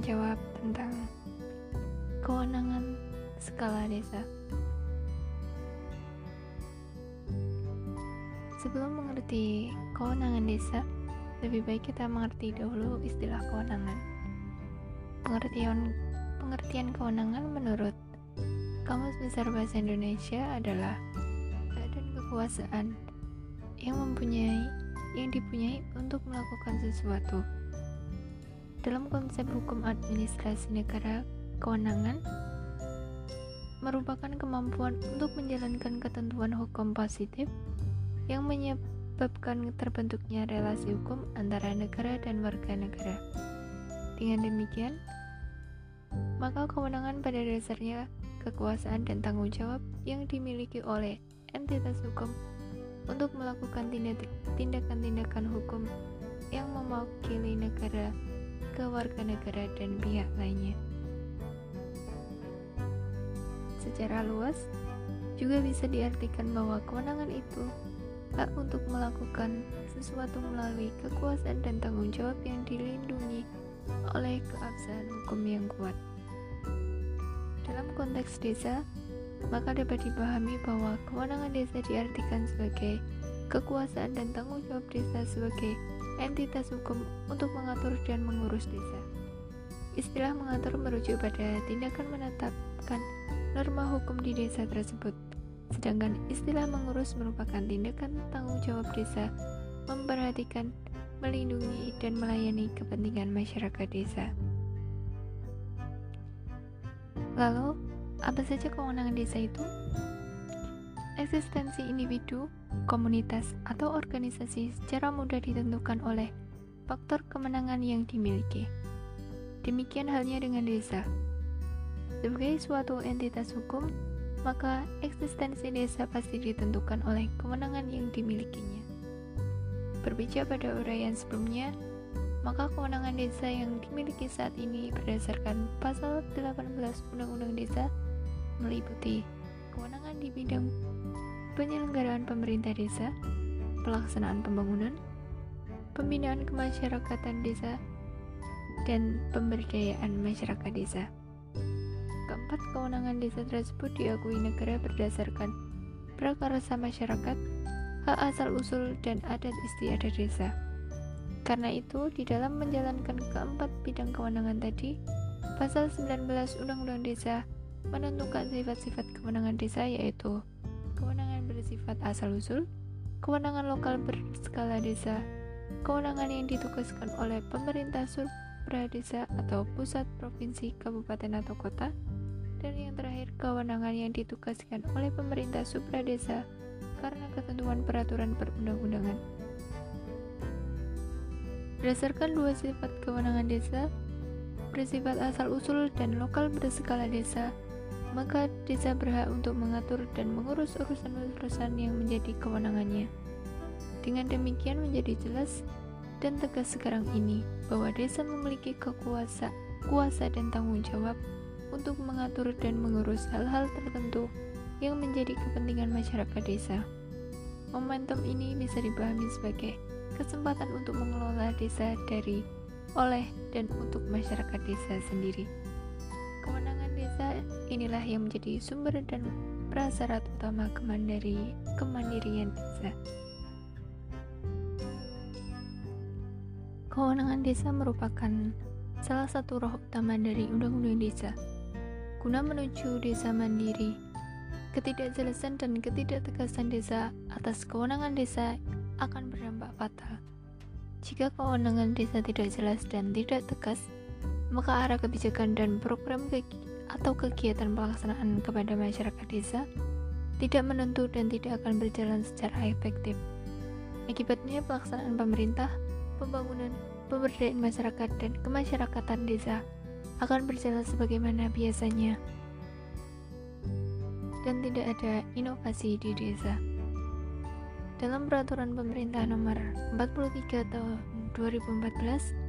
jawab tentang kewenangan skala desa. Sebelum mengerti kewenangan desa, lebih baik kita mengerti dahulu istilah kewenangan. Pengertian pengertian kewenangan menurut Kamus Besar Bahasa Indonesia adalah hak dan kekuasaan yang mempunyai yang dipunyai untuk melakukan sesuatu dalam konsep hukum administrasi negara, kewenangan merupakan kemampuan untuk menjalankan ketentuan hukum positif yang menyebabkan terbentuknya relasi hukum antara negara dan warga negara. Dengan demikian, maka kewenangan pada dasarnya kekuasaan dan tanggung jawab yang dimiliki oleh entitas hukum untuk melakukan tindakan-tindakan hukum yang mewakili negara ke warga negara dan pihak lainnya. Secara luas, juga bisa diartikan bahwa kewenangan itu hak untuk melakukan sesuatu melalui kekuasaan dan tanggung jawab yang dilindungi oleh keabsahan hukum yang kuat. Dalam konteks desa, maka dapat dipahami bahwa kewenangan desa diartikan sebagai kekuasaan dan tanggung jawab desa sebagai entitas hukum untuk mengatur dan mengurus desa. Istilah mengatur merujuk pada tindakan menetapkan norma hukum di desa tersebut, sedangkan istilah mengurus merupakan tindakan tanggung jawab desa memperhatikan, melindungi, dan melayani kepentingan masyarakat desa. Lalu, apa saja kewenangan desa itu? Eksistensi individu, komunitas, atau organisasi secara mudah ditentukan oleh faktor kemenangan yang dimiliki. Demikian halnya dengan desa. Sebagai suatu entitas hukum, maka eksistensi desa pasti ditentukan oleh kemenangan yang dimilikinya. Berbicara pada uraian sebelumnya, maka kewenangan desa yang dimiliki saat ini berdasarkan pasal 18 Undang-Undang Desa meliputi kewenangan di bidang penyelenggaraan pemerintah desa, pelaksanaan pembangunan, pembinaan kemasyarakatan desa, dan pemberdayaan masyarakat desa. Keempat kewenangan desa tersebut diakui negara berdasarkan prakarsa masyarakat, hak asal-usul, dan adat istiadat desa. Karena itu, di dalam menjalankan keempat bidang kewenangan tadi, Pasal 19 Undang-Undang Desa menentukan sifat-sifat kewenangan desa yaitu bersifat asal-usul, kewenangan lokal berskala desa, kewenangan yang ditugaskan oleh pemerintah supradesa atau pusat provinsi, kabupaten atau kota, dan yang terakhir kewenangan yang ditugaskan oleh pemerintah supradesa karena ketentuan peraturan perundang-undangan. Berdasarkan dua sifat kewenangan desa, bersifat asal-usul dan lokal berskala desa, maka desa berhak untuk mengatur dan mengurus urusan-urusan yang menjadi kewenangannya. Dengan demikian menjadi jelas dan tegas sekarang ini bahwa desa memiliki kekuasa, kuasa dan tanggung jawab untuk mengatur dan mengurus hal-hal tertentu yang menjadi kepentingan masyarakat desa. Momentum ini bisa dipahami sebagai kesempatan untuk mengelola desa dari, oleh, dan untuk masyarakat desa sendiri. Inilah yang menjadi sumber dan prasyarat utama kemandiri, kemandirian desa. Kewenangan desa merupakan salah satu roh utama dari Undang-Undang Desa. Guna menuju desa mandiri, ketidakjelasan dan ketidaktegasan desa atas kewenangan desa akan berdampak fatal. Jika kewenangan desa tidak jelas dan tidak tegas, maka arah kebijakan dan program ke atau kegiatan pelaksanaan kepada masyarakat desa tidak menentu dan tidak akan berjalan secara efektif. Akibatnya pelaksanaan pemerintah, pembangunan, pemberdayaan masyarakat dan kemasyarakatan desa akan berjalan sebagaimana biasanya dan tidak ada inovasi di desa. Dalam peraturan pemerintah nomor 43 tahun 2014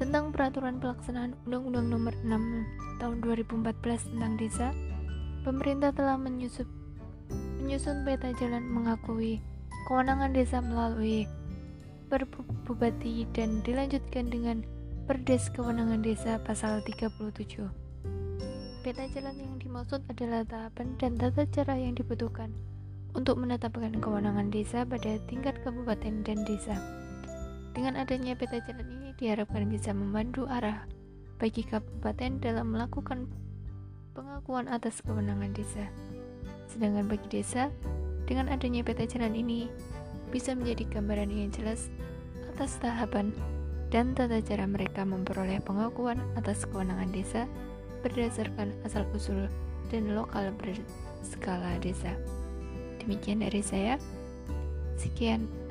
tentang peraturan pelaksanaan Undang-Undang Nomor 6 Tahun 2014 tentang Desa, pemerintah telah menyusun menyusun peta jalan mengakui kewenangan desa melalui perbupati dan dilanjutkan dengan Perdes Kewenangan Desa Pasal 37. Peta jalan yang dimaksud adalah tahapan dan tata cara yang dibutuhkan untuk menetapkan kewenangan desa pada tingkat kabupaten dan desa. Dengan adanya peta jalan ini diharapkan bisa membantu arah bagi kabupaten dalam melakukan pengakuan atas kewenangan desa. Sedangkan bagi desa, dengan adanya peta jalan ini bisa menjadi gambaran yang jelas atas tahapan dan tata cara mereka memperoleh pengakuan atas kewenangan desa berdasarkan asal-usul dan lokal berskala desa. Demikian dari saya. Sekian.